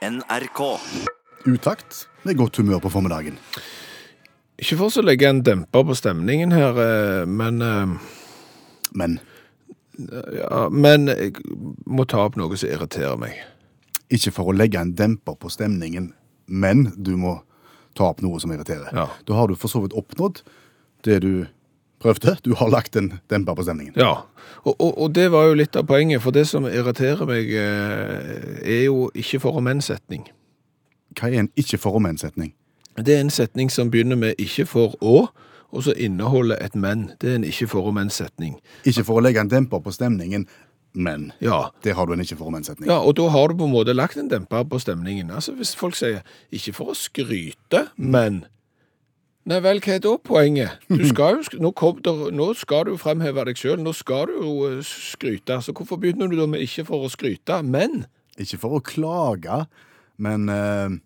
NRK. Utakt med godt humør på formiddagen. Ikke for å legge en demper på stemningen her, eh, men, eh, Men ja, men jeg må ta opp noe som irriterer meg. ikke for å legge en demper på stemningen, men du må ta opp noe som irriterer. Ja. Da har du for så vidt oppnådd det du prøvde. Du har lagt en demper på stemningen. Ja, og, og, og det var jo litt av poenget, for det som irriterer meg, eh, er jo ikke for- og men-setning. Hva er en ikke for og men-setning? Det er en setning som begynner med ikke for å, og så inneholder et men. Det er en ikke for og men-setning. Ikke for å legge en demper på stemningen, men Ja, Det har du en ikke for og men-setning. Ja, og da har du på en måte lagt en demper på stemningen. Altså Hvis folk sier 'ikke for å skryte, men' Nei vel, hva er da poenget? Du skal jo, nå, der, nå skal du jo fremheve deg sjøl, nå skal du jo skryte. Så hvorfor begynner du da med 'ikke for å skryte', men? Ikke for å klage, men eh,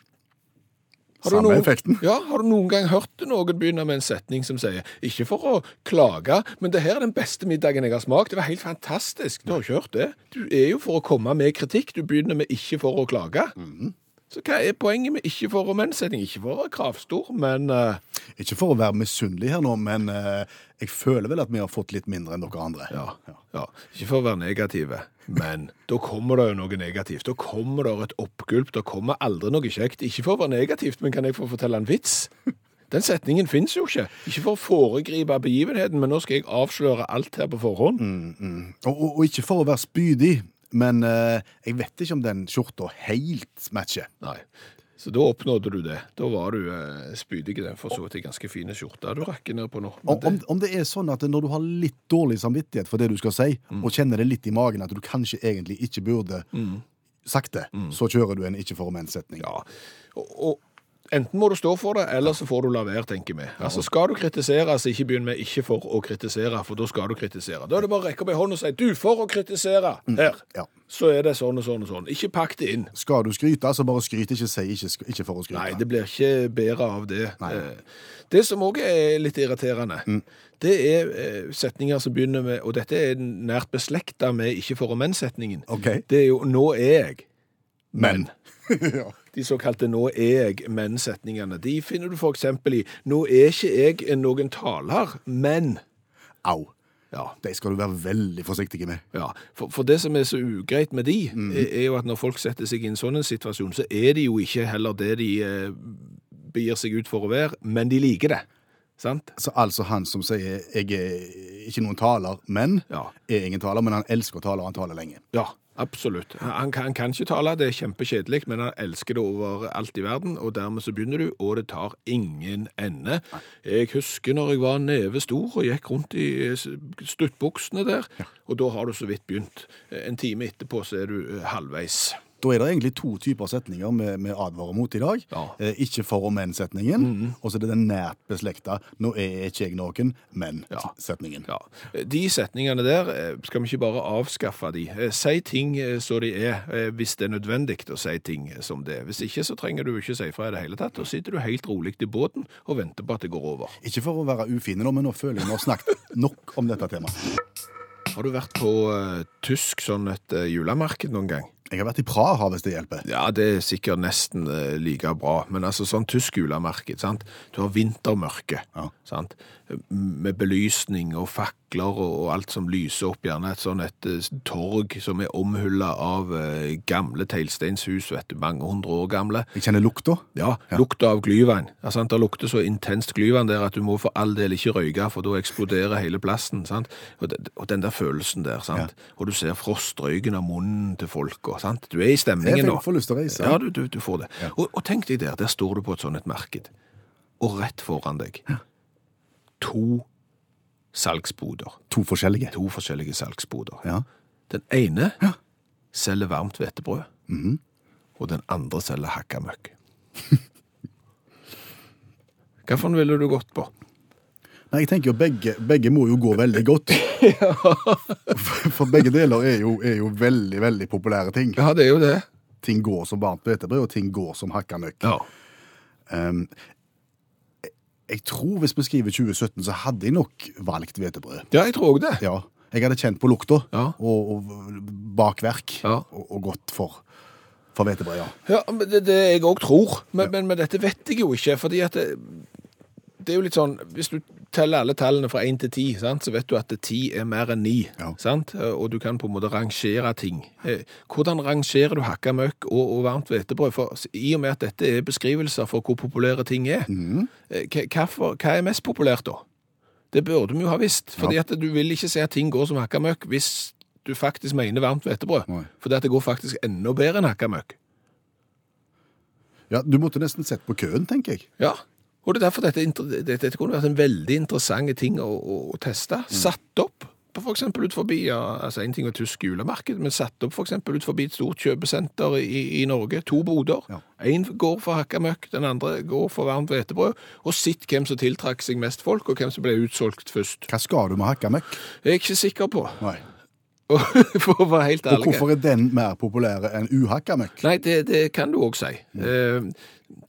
samme noen- effekten. Ja, Har du noen gang hørt noen begynne med en setning som sier 'ikke for å klage, men det her er den beste middagen jeg har smakt', det var helt fantastisk. Du har ikke hørt det. Du er jo for å komme med kritikk. Du begynner med 'ikke for å klage'. Så hva er poenget med 'ikke for å men-setning'? Ikke for å være kravstor, men uh, Ikke for å være misunnelig her nå, men uh, jeg føler vel at vi har fått litt mindre enn dere andre. ja, ja. Ikke for å være negative, men da kommer det jo noe negativt. Da kommer det et oppgulp. Det kommer aldri noe kjekt. Ikke for å være negativt, men kan jeg få fortelle en vits? Den setningen fins jo ikke. Ikke for å foregripe begivenheten, men nå skal jeg avsløre alt her på forhånd. Og, og, og ikke for å være spydig, men eh, jeg vet ikke om den skjorta helt matcher. Nei. Så da oppnådde du det. Da var du eh, spydig i den for så vidt ganske fine skjorta du rakker ned på nå. Men Om, om, om det er sånn at når du har litt dårlig samvittighet for det du skal si, og kjenner det litt i magen at du kanskje egentlig ikke burde sagt det, så kjører du en ikke for men-setning. Ja, og, og enten må du stå for det, eller så får du la være, tenker vi. Altså, skal du kritisere, så ikke begynn med ikke for å kritisere, for da skal du kritisere. Da er det bare å rekke opp ei hånd og si, du, for å kritisere, her, Ja. så er det sånn og sånn og sånn. Ikke pakk det inn. Skal du skryte, så bare skryt, ikke si ikke, sk- ikke for å skryte. Nei, det blir ikke bedre av det. Nei. Eh, Det som også er litt irriterende, det er eh, setninger som begynner med, og dette er nært beslekta med ikke for og men-setningen. Ok. Det er jo, nå er jeg, Men. ja. De såkalte 'nå er jeg', men-setningene. De finner du for eksempel i 'nå er ikke jeg noen taler, men'. Au. Ja, De skal du være veldig forsiktig med. ja. For, for det som er så ugreit med de, er, er jo at når folk setter seg i en sånn en situasjon, så er de jo ikke heller det de eh, begir seg ut for å være, men de liker det. Sant? Så altså han som sier 'jeg er ikke noen taler, men' Ja. er ingen taler, men han elsker å tale, og han taler lenge. Ja, absolutt. Han kan, han kan ikke tale, det er kjempekjedelig, men han elsker det over alt i verden, og dermed så begynner du, og det tar ingen ende. Jeg husker når jeg var neve stor og gikk rundt i eh, stuttbuksene der, og da har du så vidt begynt. En time etterpå så er du eh, halvveis. Da er det egentlig to typer setninger vi, advarer mot i dag. Ja. Eh, ikke for og men-setningen, og så er det den nært beslekta 'nå er ikke jeg noen, men'-setningen. Ja. De setningene der, eh, skal vi ikke bare avskaffe de? Eh, Si ting eh, så de er, hvis det er nødvendig å si ting som det. Hvis ikke så trenger du ikke si fra i det hele tatt. Da sitter du helt rolig i båten og venter på at det går over. Ikke for å være ufine men nå føler jeg vi har snakket nok om dette temaet. Har du vært på uh, tysk sånn et uh, julemarked noen gang? Jeg har vært i Praha, hvis det hjelper. Ja, det er sikkert nesten eh, like bra, men altså sånn tysk julemarked, sant? Du har vintermørke, Ja. sant? Med belysning og fakler og, alt som lyser opp, gjerne et sånn et eh, torg som er omhullet av eh, gamle teglsteinshus, vet du, mange hundre år gamle. Jeg kjenner lukta. Ja, lukta av glyvann. Altså. Det lukter så intenst glyvann der at du må for all del ikke røyke, for da eksploderer hele plassen. Sant? Og, den, og den der følelsen der, sant? Og du ser frostrøyken av munnen til folk, sant? Du er i stemningen nå. Jeg får lyst til å reise. Ja, du, du, du får det. Og, og tenk deg der, der står du på et sånt et marked, og rett foran deg, to salgsboder. To forskjellige. To forskjellige salgsboder. Ja. Den ene selger varmt hvetebrød, og den andre selger hakka møkk. Hvilken ville du gått på? Nei, jeg tenker jo begge, begge må jo gå veldig godt. For, for begge deler er jo, er jo veldig, veldig populære ting. Ja, det er jo det. Ting går som varmt hvetebrød, og ting går som hakka møkk. Ja. Um, jeg tror hvis vi skriver 2017, så hadde jeg nok valgt hvetebrød. Ja, jeg tror også det. Ja. Jeg hadde kjent på lukta Ja. og, og bakverk Ja. og, og gått for, for hvetebrød, ja. Ja, men det, det jeg òg tror. Men, men, men dette vet jeg jo ikke. fordi at det, det er jo litt sånn Hvis du teller alle tallene fra 1 til 10, sant, så vet du at 10 er mer enn 9. Ja. Sant? Og du kan på en måte rangere ting. Eh, Hvordan rangerer du hakka møkk og, og varmt hvetebrød? For I og med at dette er beskrivelser for hvor populære ting er, mm. hva, for- hva er mest populært da? Det burde vi jo ha visst. fordi at du vil ikke se at ting går som hakka møkk hvis du faktisk mener varmt hvetebrød. Fordi For det går faktisk enda bedre enn hakka møkk. ja. Du måtte nesten sett på køen, tenker jeg. Ja, og det er derfor dette, dette, kunne vært en veldig interessant ting å, å, å teste. Satt opp på eksempel ut forbi, ja, altså en ting er tysk julemarked, men satt opp for eksempel ut forbi et stort kjøpesenter i, i Norge, to boder. Ja. En går for hakka møkk, den andre går for varmt hvetebrød, og sitt hvem som tiltrakk seg mest folk, og hvem som ble utsolgt først. Hva skal du med hakka møkk? Jeg er ikke sikker på, Nei. for å være helt Og ærlig. hvorfor er den mer populær enn uhakka møkk? Nei, det, det kan du også si. Mm.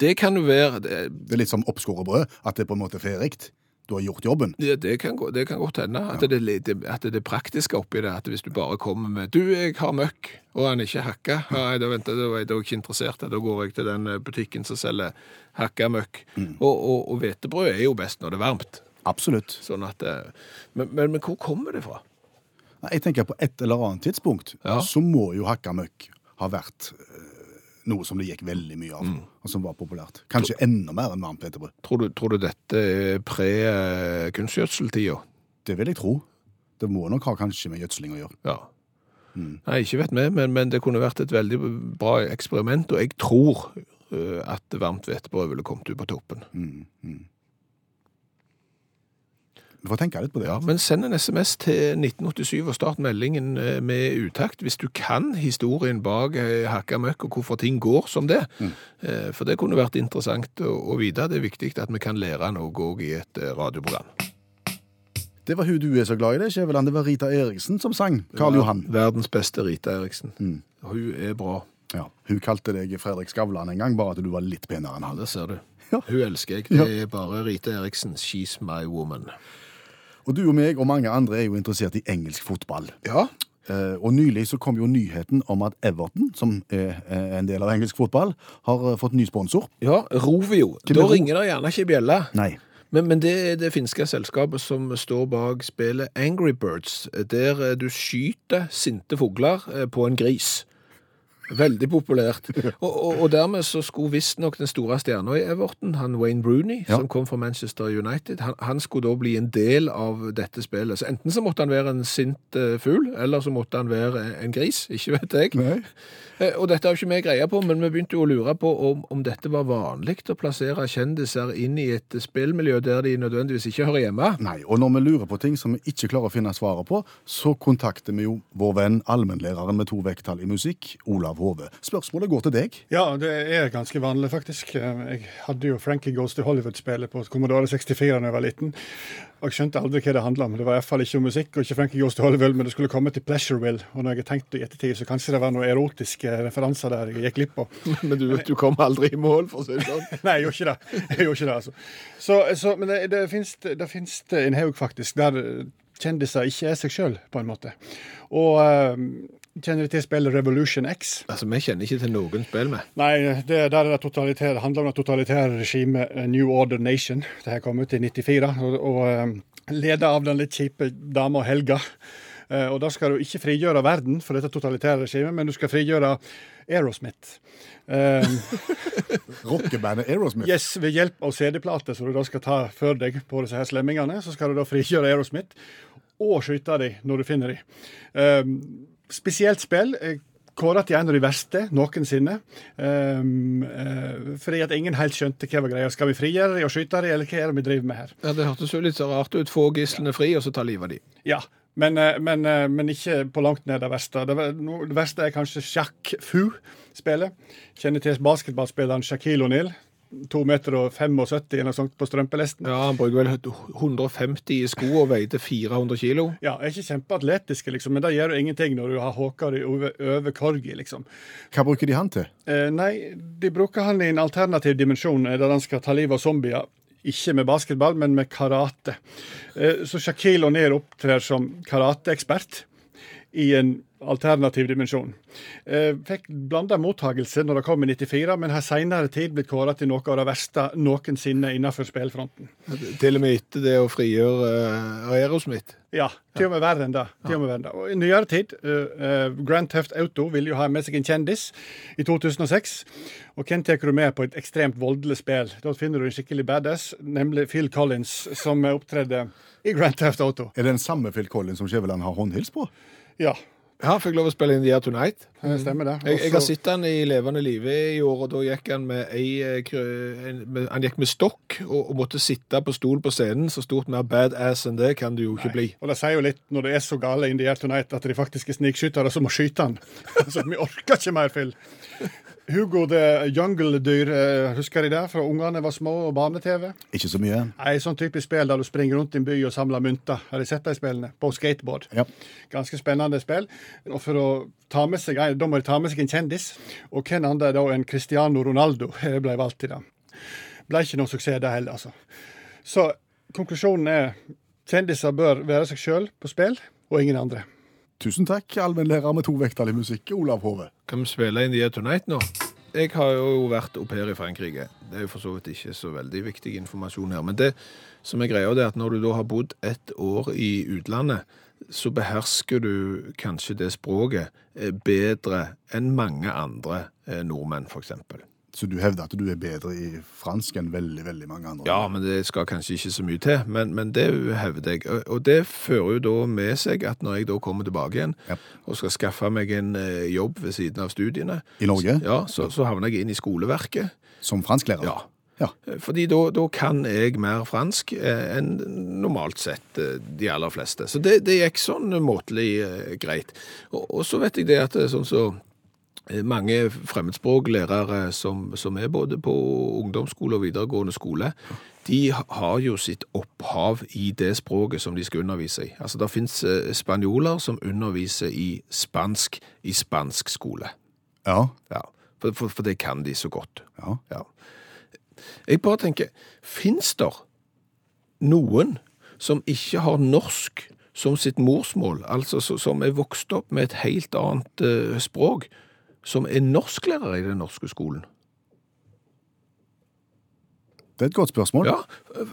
Det kan jo være... det- Det er litt som oppskåret brød, at det er på en måte er ferdig. Du har gjort jobben. Ja, det kan, gå- det kan godt hende. At, det, det, at det praktiske oppi det. At hvis du bare kommer med 'Du, jeg har møkk', og han ikke hakka Nei, da, venter, da er jeg ikke interessert. Da går jeg til den eh, butikken som selger hakka møkk. Og, og, og hvetebrød er jo best når det er varmt. Absolutt. Sånn at, eh, men, men, men hvor kommer det fra? Jeg tenker på et eller annet tidspunkt Ja. så må jo hakka møkk ha vært eh, noe som det gikk veldig mye av, og som var populært. Kanskje enda mer enn varmt hvetebrød. Tror du, tror du dette er pre-kunstgjødseltida? Det vil jeg tro. Det må nok ha kanskje med gjødsling å gjøre. Ja. Nei, ikke vet vi, men, men det kunne vært et veldig bra eksperiment, og jeg tror uh, at varmt hvetebrød ville kommet ut på toppen. Vi får tenke litt på det. Ja, men send en SMS til 1987 og start meldingen eh, med utakt hvis du kan historien bak eh, hakka møkk og hvorfor ting går som det. Mm. For det kunne vært interessant å, vite. Det er viktig at vi kan lære noe òg i et eh, radioprogram. Det var hun du er så glad i, det, Skjæveland. Det var Rita Eriksen som sang. Karl Johan. Verdens beste Rita Eriksen. Hun er bra. Ja, hun kalte deg Fredrik Skavlan en gang, bare at du var litt penere enn han. det ser du. Ja. Hun elsker jeg. Det er bare Rita Eriksen. She's my woman. Og du og meg og mange andre er jo interessert i engelsk fotball. Ja, Eh, og nylig så kom jo nyheten om at Everton, som er eh, en del av engelsk fotball, har eh, fått ny sponsor. ja Rovio. Hvem er Da Ro- ringer det gjerne ikke bjelle. Nei. Men, men det er det finske selskapet som står bak spillet Angry Birds, der eh, du skyter sinte fugler eh, på en gris. Veldig populært. Og, og, og dermed så skulle visstnok den store stjerna i Everton, han Wayne Rooney, Ja. som kom fra Manchester United, han, han skulle da bli en del av dette spillet. Så enten så måtte han være en sint uh, fugl, eller så måtte han være en gris. Ikke vet jeg. Nei. Eh, Og dette har jo ikke vi greie på, men vi begynte jo å lure på om, om dette var vanlig å plassere kjendiser inn i et spillmiljø der de nødvendigvis ikke hører hjemme. Nei, og når vi lurer på ting som vi ikke klarer å finne svaret på, så kontakter vi jo vår venn allmennlæreren med to vekttall i musikk, Olav Hove. Spørsmålet går til deg. Ja, det er ganske vanlig, faktisk. Jeg hadde jo Frankie Goes to Hollywood-spillet på Commodore 64 da jeg var liten. Og jeg skjønte aldri hva det handla om. Det var iallfall ikke om musikk, og ikke Frankie Goes to Hollywood, men det skulle komme til Pleasureville. Og når jeg har tenkt i ettertid, så kanskje det var noen erotiske referanser der jeg gikk glipp av. Men du, du kom aldri i mål, for å si det sånn. Nei, jeg gjorde ikke det. Jeg gjorde ikke det, altså. Så, så, men det, det finnes det finnes en haug, faktisk, der eh, kjendiser ikke er seg sjøl, på en måte. Og eh, kjenner du til spillet Revolution X? Altså, Vi kjenner ikke til noen spill med. Nei, det, der er det, handler om det totalitære regimet eh, New Order Nation. Det her kom ut i 94, og, og eh, leder av den litt kjipe dama Helga. Eh, og da skal du ikke frigjøre verden for dette totalitære regimet, men du skal frigjøre Aerosmith. Um, Rockebandet Aerosmith. yes, ved hjelp av CD-plater som du da skal ta for deg på disse her slemmingene, så skal du da frigjøre Aerosmith og skyte dem når du finner dem. Eh, spesielt spill. eh, Kåra til en av de verste noensinne. Um, uh, fordi at ingen helt skjønte hva var greia. Skal vi frigjøre dem og skyte dem, eller hva er det vi driver med her? Ja, Det hørtes jo litt så rart ut. Få gislene fri, og så ta livet av de. Ja, men, eh, men, men ikke på langt ned det verste. Det, verste er kanskje Jacques Fu-spillet. Kjenner til basketballspilleren Shaquille O'Neal. 2 meter og 75 eller noe sånt på strømpelesten. Ja, Han bruker vel 150 i sko og veide 400 kilo. Ja, er ikke kjempeatletiske, liksom, men det gjør jo ingenting når du har håka de over, over korgi, liksom. Hva bruker de han til? Eh, nei, de bruker han i en alternativ dimensjon, eh, der han skal ta livet av zombier. Ikke med basketball, men med karate. Eh, så Shaquille O'Neill opptrer som karateekspert i en alternativ dimensjon. Eh, fikk blanda mottagelse når det kom i 94, men har senere tid blitt kåret til noe av det verste noensinne innenfor spillfronten. Til og med etter det å frigjøre uh, Aerosmith. Ja, til og med verre enn det. Til og med verre enn det. Og I nyere tid, uh, Grand Theft Auto ville jo ha med seg en kjendis i 2006. Og hvem tar du med på et ekstremt voldelig spill? Da finner du en skikkelig badass, nemlig Phil Collins, som opptredde i Grand Theft Auto. Er det den samme Phil Collins som Skjæveland har håndhils på? Ja, Ja, fikk lov å spille inn The Year Tonight. det stemmer det. Jeg, jeg har Også- sett han i levende live i år, og da gikk han med ei eh, en- med, Han gikk med stokk og, og måtte sitte på stol på scenen. Så stort mer badass enn det kan du jo ikke bli. Og det sier jo litt, når det er så gale in the air tonight, at de faktisk er snikskyttere som må skyte han. altså, vi orker ikke mer, Phil. Hugo the Jungle-dyr, eh, husker de det fra ungene var små og barne-TV? Ikke så mye. Nei, sånn typisk spill der du springer rundt i en by og samler mynter. Har de sett de spillene? På skateboard. Ja. Ganske spennende spill. Og for å ta med seg, Da må de ta med seg en kjendis. Og hvem andre da enn Cristiano Ronaldo ble valgt til det. Ble ikke noen suksess, det heller, altså. Så konklusjonen er kjendiser bør være seg sjøl på spill, og ingen andre. Tusen takk, allmennlærer med to vekttall musikk, Olav Hove. Kan vi spille inn The Tonight nå? Jeg har jo vært au pair i Frankrike. Det er jo for så vidt ikke så veldig viktig informasjon her. Men det som er greia, det er at når du da har bodd ett år i utlandet, så behersker du kanskje det språket eh, bedre enn mange andre eh, nordmenn, f.eks. Så du hevder at du er bedre i fransk enn veldig, veldig mange andre? Ja, men det skal kanskje ikke så mye til, men, men det hevder jeg. Og- det fører jo da med seg at når jeg da kommer tilbake igjen Ja. og skal skaffe meg en eh, jobb ved siden av studiene, I Norge? ja, så, så havner jeg inn i skoleverket. Som fransklærer? Ja. Ja. Fordi da, da kan jeg mer fransk eh, enn normalt sett eh, de aller fleste. Så det, det gikk sånn måtelig eh, greit. Og, og så vet jeg det at sånn så eh, mange fremmedspråklærere som, som er både på ungdomsskole og videregående skole, de har jo sitt opphav i det språket som de skal undervise i. Altså det finnes eh, spanjoler som underviser i spansk i spansk skole. Ja. Ja, for, for, for det kan de så godt. ja. Ja. Jeg bare tenker, finnes det noen som ikke har norsk som sitt morsmål, altså som er vokst opp med et helt annet eh, språk, som er norsklærer i den norske skolen? Det er et godt spørsmål. Ja,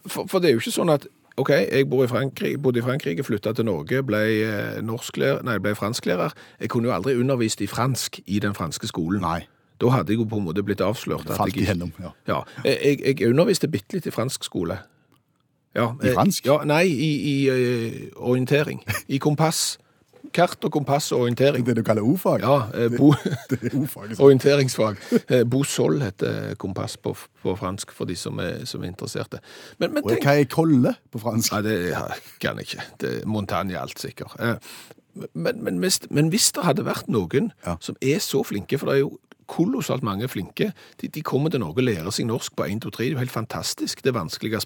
for, for det er jo ikke sånn at Ok, jeg bor i Frankrike, bodde i Frankrike, flytta til Norge, ble, eh, norsklærer, nei, ble fransklærer. Jeg kunne jo aldri undervist i fransk i den franske skolen. Nei. Da hadde jeg jo på en måte blitt avslørt. at Falt jeg igjennom. Ja. Ja, jeg, jeg underviste bitte litt i fransk skole. Ja, I fransk? Ja, nei, i, i eh, orientering. I kompass. Kart og kompass og orientering. Det du kaller ordfag? Ja, eh, bo, Det er orienteringsfag. Eh, Bosol heter kompass på, på fransk for de som er, som er interesserte. Men, men Og hva er kolle på fransk? Nei, det ja, kan jeg ikke. Det er montagne alt sikkert. Men, men, men hvis det hadde vært noen Ja. som er så flinke, for det er jo kolossalt mange flinke, de, de kommer til Norge og lærer seg norsk på 1, 2, 3, det er jo helt fantastisk, det vanskelige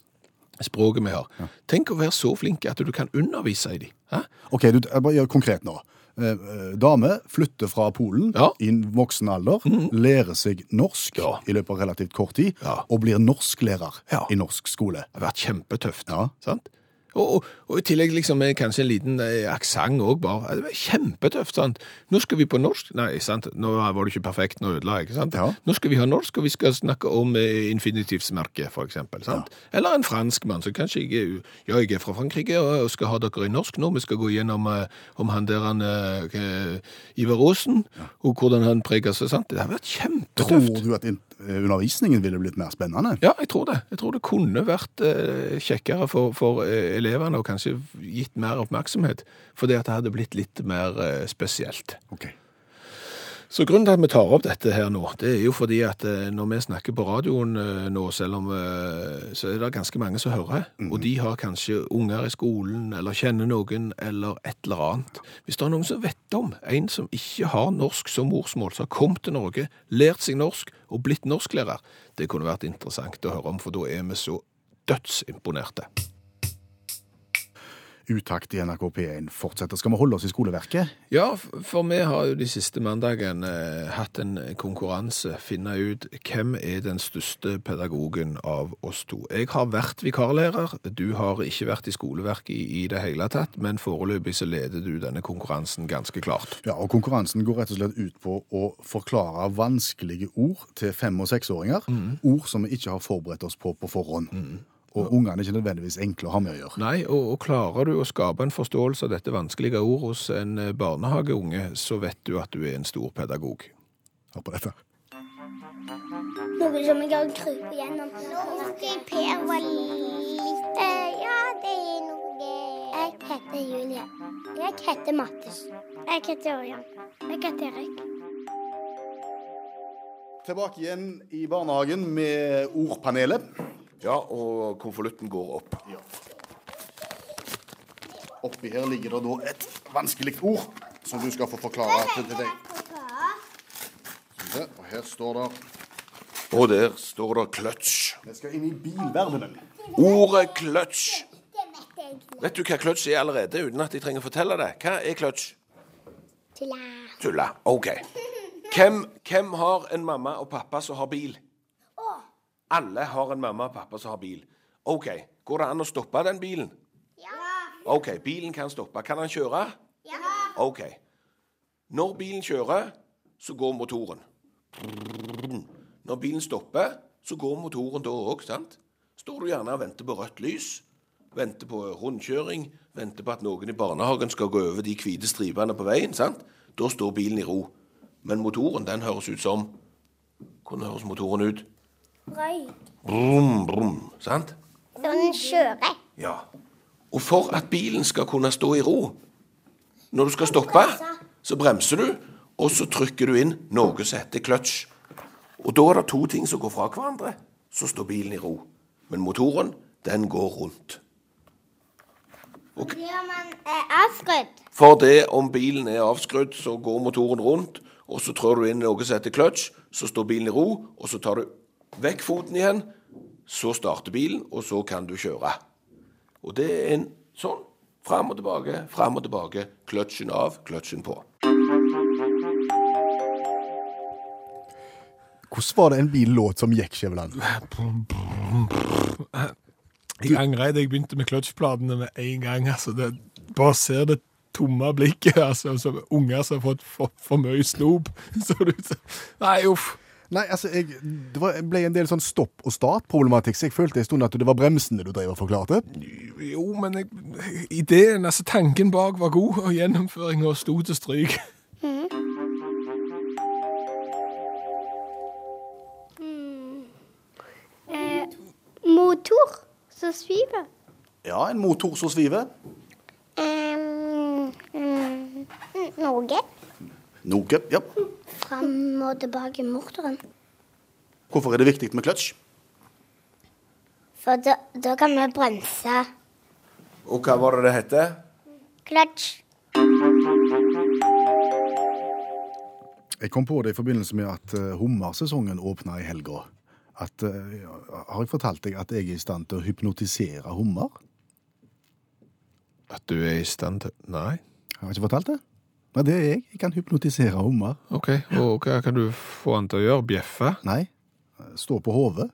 språket vi har. Tenk å være så flinke at du kan undervise i dem. Ok, du, jeg bare gjør konkret nå. Eh, eh, Dame flytter fra Polen Ja. I voksen alder, lærer seg norsk Ja. i løpet av relativt kort tid, Ja. og blir norsklærer Ja. i norsk skole. Det har vært kjempetøft. Ja. Sant? Og, og, og i tillegg liksom med kanskje en liten eh, aksent òg, bare. Det var kjempetøft. sant? Nå skal vi på norsk Nei, sant? nå var det ikke perfekt, nå ødela jeg. sant? Ja. Nå skal vi ha norsk, og vi skal snakke om eh, infinitivsmerke, for eksempel. sant? Eller en franskmann som kanskje jeg er, ja, jeg er fra Frankrike og skal ha dere i norsk nå. Vi skal gå gjennom eh, om han der han eh, Ivar Aasen, og hvordan han preger seg. sant? Det har vært kjempetøft. Tror du at eh, undervisningen ville blitt mer spennende? Ja, jeg tror det. Jeg tror det kunne vært eh, kjekkere for, for eh, elevene og kanskje gitt mer oppmerksomhet, fordi at det hadde blitt litt mer eh, spesielt. Ok. Så grunnen til at vi tar opp dette her nå, det er jo fordi at eh, når vi snakker på radioen eh, nå, selv om eh, så er det ganske mange som hører, og de har kanskje unger i skolen, eller kjenner noen, eller et eller annet. Hvis det er noen som vet om en som ikke har norsk som morsmål, som har kommet til Norge, lært seg norsk og blitt norsklærer, det kunne vært interessant å høre om, for da er vi så dødsimponerte. Utakt i NRK P1 fortsetter. Skal vi holde oss i skoleverket? Ja, for vi har jo de siste mandagene eh, hatt en konkurranse. Finne ut hvem er den største pedagogen av oss to. Jeg har vært vikarlærer. Du har ikke vært i skoleverket i, i det hele tatt, men foreløpig så leder du denne konkurransen ganske klart. Ja, og Konkurransen går rett og slett ut på å forklare vanskelige ord til fem- og seksåringer. Ord som vi ikke har forberedt oss på på forhånd. Og ungene er ikke nødvendigvis enkle å ha med å gjøre. Nei, og, og klarer du å skape en forståelse av dette vanskelige ord hos en eh, barnehageunge, så vet du at du er en stor pedagog. Hør på dette. Noe som jeg har krypet gjennom. Når Per var litt eh, Ja, det er noe Jeg heter Julie. Jeg heter Mattis. Jeg heter Ørjan. Jeg heter Erik. Tilbake igjen i barnehagen med ordpanelet. Ja, og konvolutten går opp. Oppi her ligger det da et vanskelig ord som du skal få forklare til til deg. Se, Og her står det Og der står det kløtsj. Det skal inn i bilverdenen. Ordet kløtsj. Vet. Vet du hva kløtsj er allerede, uten at jeg trenger å fortelle det? Hva er kløtsj? Tulla. Tulla. OK. Hvem, hvem har en mamma og pappa som har bil? Alle har en mamma og pappa som har bil. OK. Går det an å stoppe den bilen? Ja. OK, bilen kan stoppe. Kan han kjøre? Ja. OK. Når bilen kjører, så går motoren. Når bilen stopper, så går motoren da òg, sant? Står du gjerne og venter på rødt lys, venter på rundkjøring, venter på at noen i barnehagen skal gå over de hvite stripene på veien, sant? Da står bilen i ro. Men motoren, den høres ut som Hvordan høres motoren ut? Røy. Brum, brum, sant? Så den kjører. Ja. Og for at bilen skal kunne stå i ro Når du skal stoppe, så bremser du, og så trykker du inn noe som heter kløtsj. Og da er det to ting som går fra hverandre. Så står bilen i ro. Men motoren, den går rundt. Fordi om den er avskrudd? For det om bilen er avskrudd, så går motoren rundt, og så trår du inn noe som heter kløtsj, så står bilen i ro, og så tar du vekk foten igjen, så starter bilen, og så kan du kjøre. Og det er en sånn fram og tilbake, fram og tilbake, kløtsjen av, kløtsjen på. Hvordan var det en bil låt som gikk, Skjæveland? Jeg angrer jeg begynte med kløtsjplatene med en gang. altså. Det, bare ser det tomme blikket. altså, Som unger som har fått for, for mye snop. Så du, nei, uff. Nei, altså, jeg, det var, ble en del sånn stopp- og start-problematikk, så jeg følte en stund at det var bremsene du drev og forklarte. Jo, men jeg, ideen, altså tanken bak var god, og gjennomføringa sto til stryk. Eh, motor som sviver. Ja, en motor som sviver. Um, um, noe. Noe, ja. Fram og tilbake i motoren. Hvorfor er det viktig med kløtsj? For da, da kan vi bremse. Og hva var det det heter? Kløtsj. Jeg kom på det i forbindelse med at uh, hummersesongen åpna i helga. At, eh, har jeg fortalt deg at jeg er i stand til å hypnotisere hummer? At du er i stand til Nei. Har jeg ikke fortalt det? Nei, det er jeg. Jeg kan hypnotisere hummer. OK. Og hva kan du få han til å gjøre? Bjeffe? Nei. Stå på hodet.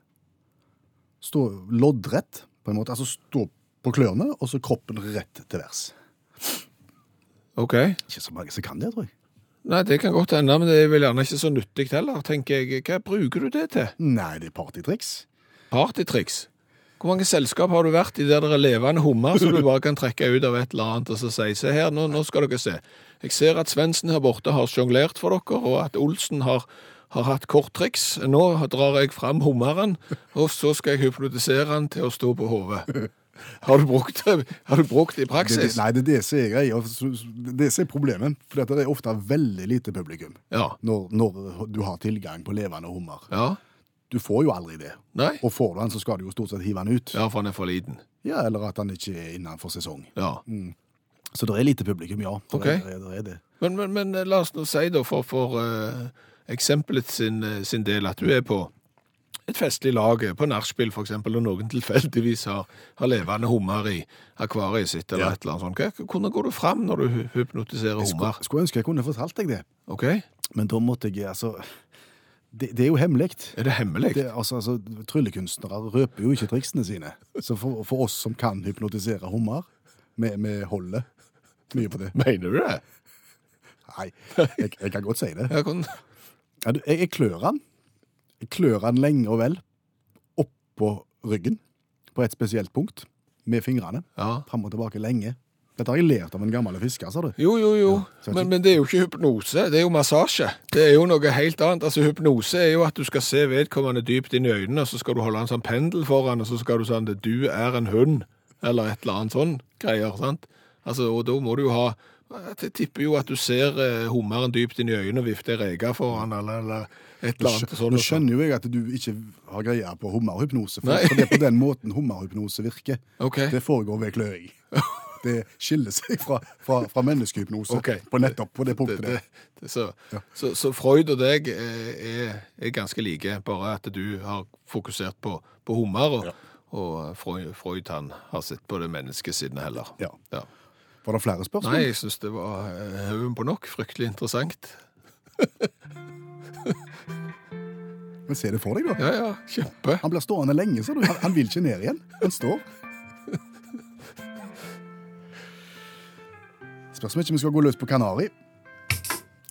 Stå loddrett, på en måte. Altså stå på klørne, og så kroppen rett til værs. OK. Ikke så mange som kan det, tror jeg. Nei, det kan godt hende, men det er vel gjerne ikke så nyttig heller, tenker jeg. Hva bruker du det til? Nei, det er partytriks. Partytriks. Hvor mange selskap har du vært i der det er levende hummer som du bare kan trekke ut av et eller annet og så si se her, nå, nå skal dere se. Jeg ser at Svendsen her borte har sjonglert for dere, og at Olsen har, har hatt korttriks. Nå drar jeg fram hummeren, og så skal jeg hypnotisere han til å stå på hodet. Har du brukt det, har du brukt det i Det, det, praksis? nei, det er det som er greia. Det det som er problemet. For det er ofte veldig lite publikum Ja. når, når du har tilgang på levende hummer. Ja. Du får jo aldri det. Nei? Og får du den, så skal du jo stort sett hive den ut. Ja, for han er for liten. Ja, Eller at han ikke er innenfor sesong. Ja. Så det er lite publikum, ja. Det Ok. det det er det. Men, men, men eh, la oss nå si da, for, for eh, eksempelet sin, eh, sin del, at du er på et festlig lag på nachspiel, for eksempel, og noen tilfeldigvis har, har levende hummer i akvariet sitt, eller Ja. et eller annet sånt. Hva- Hvordan går du fram når du hy- hypnotiserer Jeg skulle, hummer? skulle ønske jeg kunne fortalt deg det, Ok, men da måtte jeg altså Det, det er jo hemmelig. er det hemmelig? Altså, altså, Tryllekunstnere røper jo ikke triksene sine. Så for, for oss som kan hypnotisere hummer, vi, holder mye på det. Mener du det? Nei, jeg, jeg kan godt si det. Jeg, kan... Jeg, jeg klør han. Jeg klør han lenge og vel oppå ryggen på et spesielt punkt med fingrene. ja. Fram og tilbake lenge. Dette har jeg lært av en gammel fisker, sa du. Jo, jo, jo. Ja, men, men det er jo ikke hypnose, det er jo massasje. Det er jo noe helt annet. Altså, Hypnose er jo at du skal se vedkommende dypt inn i øynene, og så skal du holde en sånn pendel foran, og så skal du sånn at du er en hund, eller et eller annet sånn greier. sant? Altså, Og da må du jo ha Jeg tipper jo at du ser eh, hummeren dypt inn i øynene og vifter reka foran, eller, eller et eller annet. sånn Nå skjønner jo jeg at du ikke har greie på hummerhypnose, for, for det er på den måten hummerhypnose virker. Okay. Det foregår ved kløing. Det skiller seg fra, fra, fra menneskehypnose okay. på nettopp på det punktet det, der. det, så, Ja. så, så Freud og deg er, er, ganske like, bare at du har fokusert på, på hummer, og, og Freud, Freud han har sett på det menneskesinnet heller. Ja. Ja. Var det flere spørsmål? Nei, jeg syns det var eh, haugen på nok. Fryktelig interessant. Men se det for deg, da. Ja, ja, kjempe. Han blir stående lenge, så du. Han, han vil ikke ned igjen. Han står. Spørs om ikke vi skal gå løs på Kanari.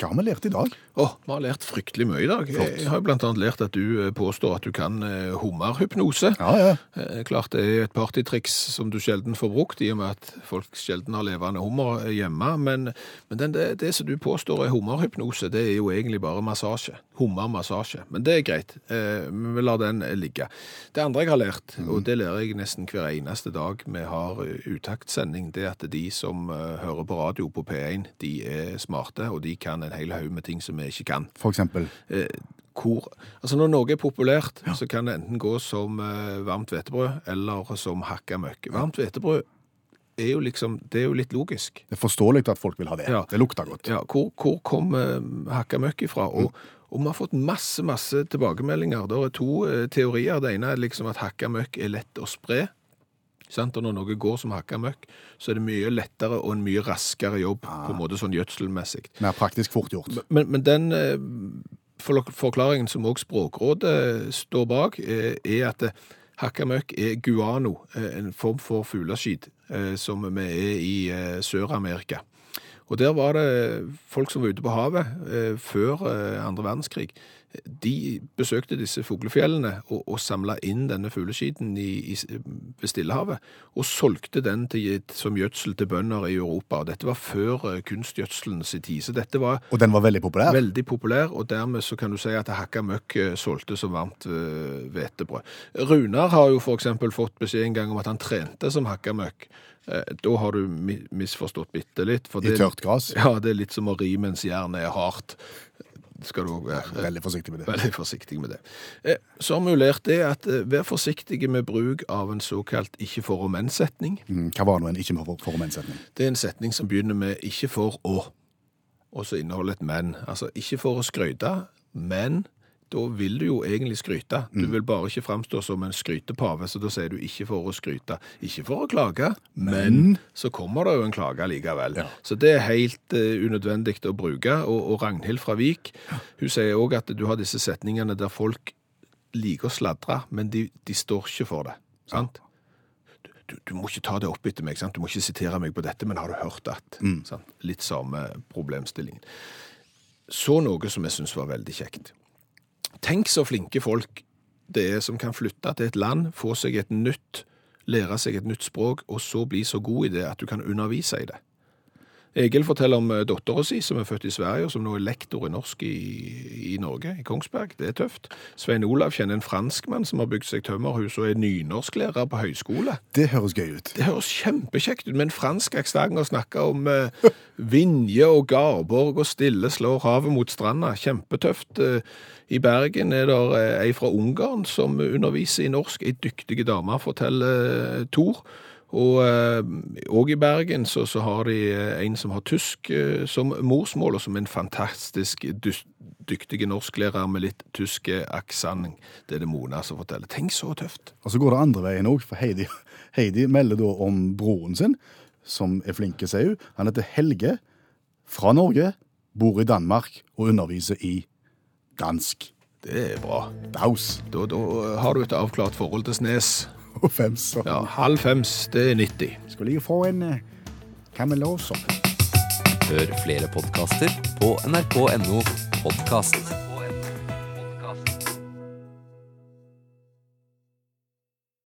Hva har vi lært i dag? Oh, vi har lært fryktelig mye i dag. Jeg, jeg har jo annet lært at du eh, påstår at du kan eh, hummerhypnose. Ja, ja. Eh, Klart det er et partytriks som du sjelden får brukt, i og med at folk sjelden har levende hummer hjemme. Men, men den, det, det som du påstår er hummerhypnose, det er jo egentlig bare massasje. Hummermassasje. Men det er greit. Eh, Vi lar den ligge. Det andre jeg har lært, og det lærer jeg nesten hver eneste dag vi har eh, utaktsending, det er at de som eh, hører på radio på P1, de er smarte, og de kan en hel haug med ting som vi ikke kan For eksempel. eh, hvor Altså når noe er populært, så kan det enten gå som eh, varmt hvetebrød eller som hakka møkk. Varmt hvetebrød er jo liksom Det er jo litt logisk. Det er forståelig at folk vil ha det. Ja. Det lukter godt. Ja, hvor, hvor kom uh, hakka møkk ifra? Og, og vi har fått masse, masse tilbakemeldinger. Det er to eh, teorier. Det ene er liksom at hakka møkk er lett å spre. Sant? Og når noe går som hakka møkk, så er det mye lettere og en mye raskere jobb, på en måte sånn gjødselmessig. Mer praktisk fort gjort. Men, men den eh, for- forklaringen som også Språkrådet står bak, eh, er at hakka møkk er guano, en form for fugleskit, som vi er i Sør-Amerika. Og der var det folk som var ute på havet eh, før eh, andre verdenskrig. De besøkte disse fuglefjellene og, og samla inn denne fugleskiten i, i, ved Stillehavet, og solgte den til, som gjødsel til bønder i Europa. Og dette var før eh, kunstgjødselens tid. Så dette var Og den var veldig populær. Veldig populær, og dermed så kan du si at hakka møkk eh, solgte som varmt eh, hvetebrød. Runar har jo eksempel fått beskjed en gang om at han trente som hakka møkk. Eh, Da har du misforstått bitte litt. I tørt gress. Ja, det er litt som å ri mens jernet er hardt. Skal du òg være Veldig forsiktig med det. veldig forsiktig med det. Eh, Så har vi jo lært det at eh, vær forsiktige med bruk av en såkalt ikke for og men-setning. Mm, Hva var nå en ikke for, for menn-setning? Det er en setning som begynner med ikke for å, og så inneholder et men. Altså ikke for å skryte, men da vil du jo egentlig skryte. Du vil bare ikke framstå som en skrytepave, så da sier du ikke for å skryte. Ikke for å klage, men så kommer det jo en klage likevel. Ja. Så det er helt uh, unødvendig å bruke. Og, og Ragnhild fra Vik, hun sier òg at du har disse setningene der folk liker å sladre, men de, de står ikke for det. Sant? du, du må ikke ta det opp etter meg, sant? du må ikke sitere meg på dette, men har du hørt at? Sant? Litt samme problemstillingen. Så noe som jeg syns var veldig kjekt. Tenk så flinke folk det er som kan flytte til et land, få seg et nytt, lære seg et nytt språk, og så bli så god i det at du kan undervise i det. Egil forteller om eh, dattera si, som er født i Sverige, og som nå er lektor i norsk i, i Norge, i Kongsberg. Det er tøft. Svein Olav kjenner en franskmann som har bygd seg tømmerhus og er nynorsklærer på høyskole. Det høres gøy ut. Det høres kjempekjekt ut med en fransk aksent og snakke om eh, Vinje og Garborg og stille slår havet mot stranda. Kjempetøft. Eh, I Bergen er det eh, ei fra Ungarn som underviser i norsk. Ei dyktige dame, forteller Tor. Og òg i Bergen så, så har de eh, en som har tysk eh, som morsmål, og som en fantastisk dyktig norsklærer med litt tysk aksent. Det er det Mona som forteller. Tenk så tøft. Og så går det andre veien òg, for Heidi, Heidi melder da om broren sin, som er flink, sier hun. Han heter Helge, fra Norge, bor i Danmark og underviser i dansk. Det er bra. Daus Da, da har du et avklart forhold til Snes. Og fems. Så. Ja, halv fems, det er 90. Skal lige få en uh, Camelot Hør flere podkaster på nrk.no podkast.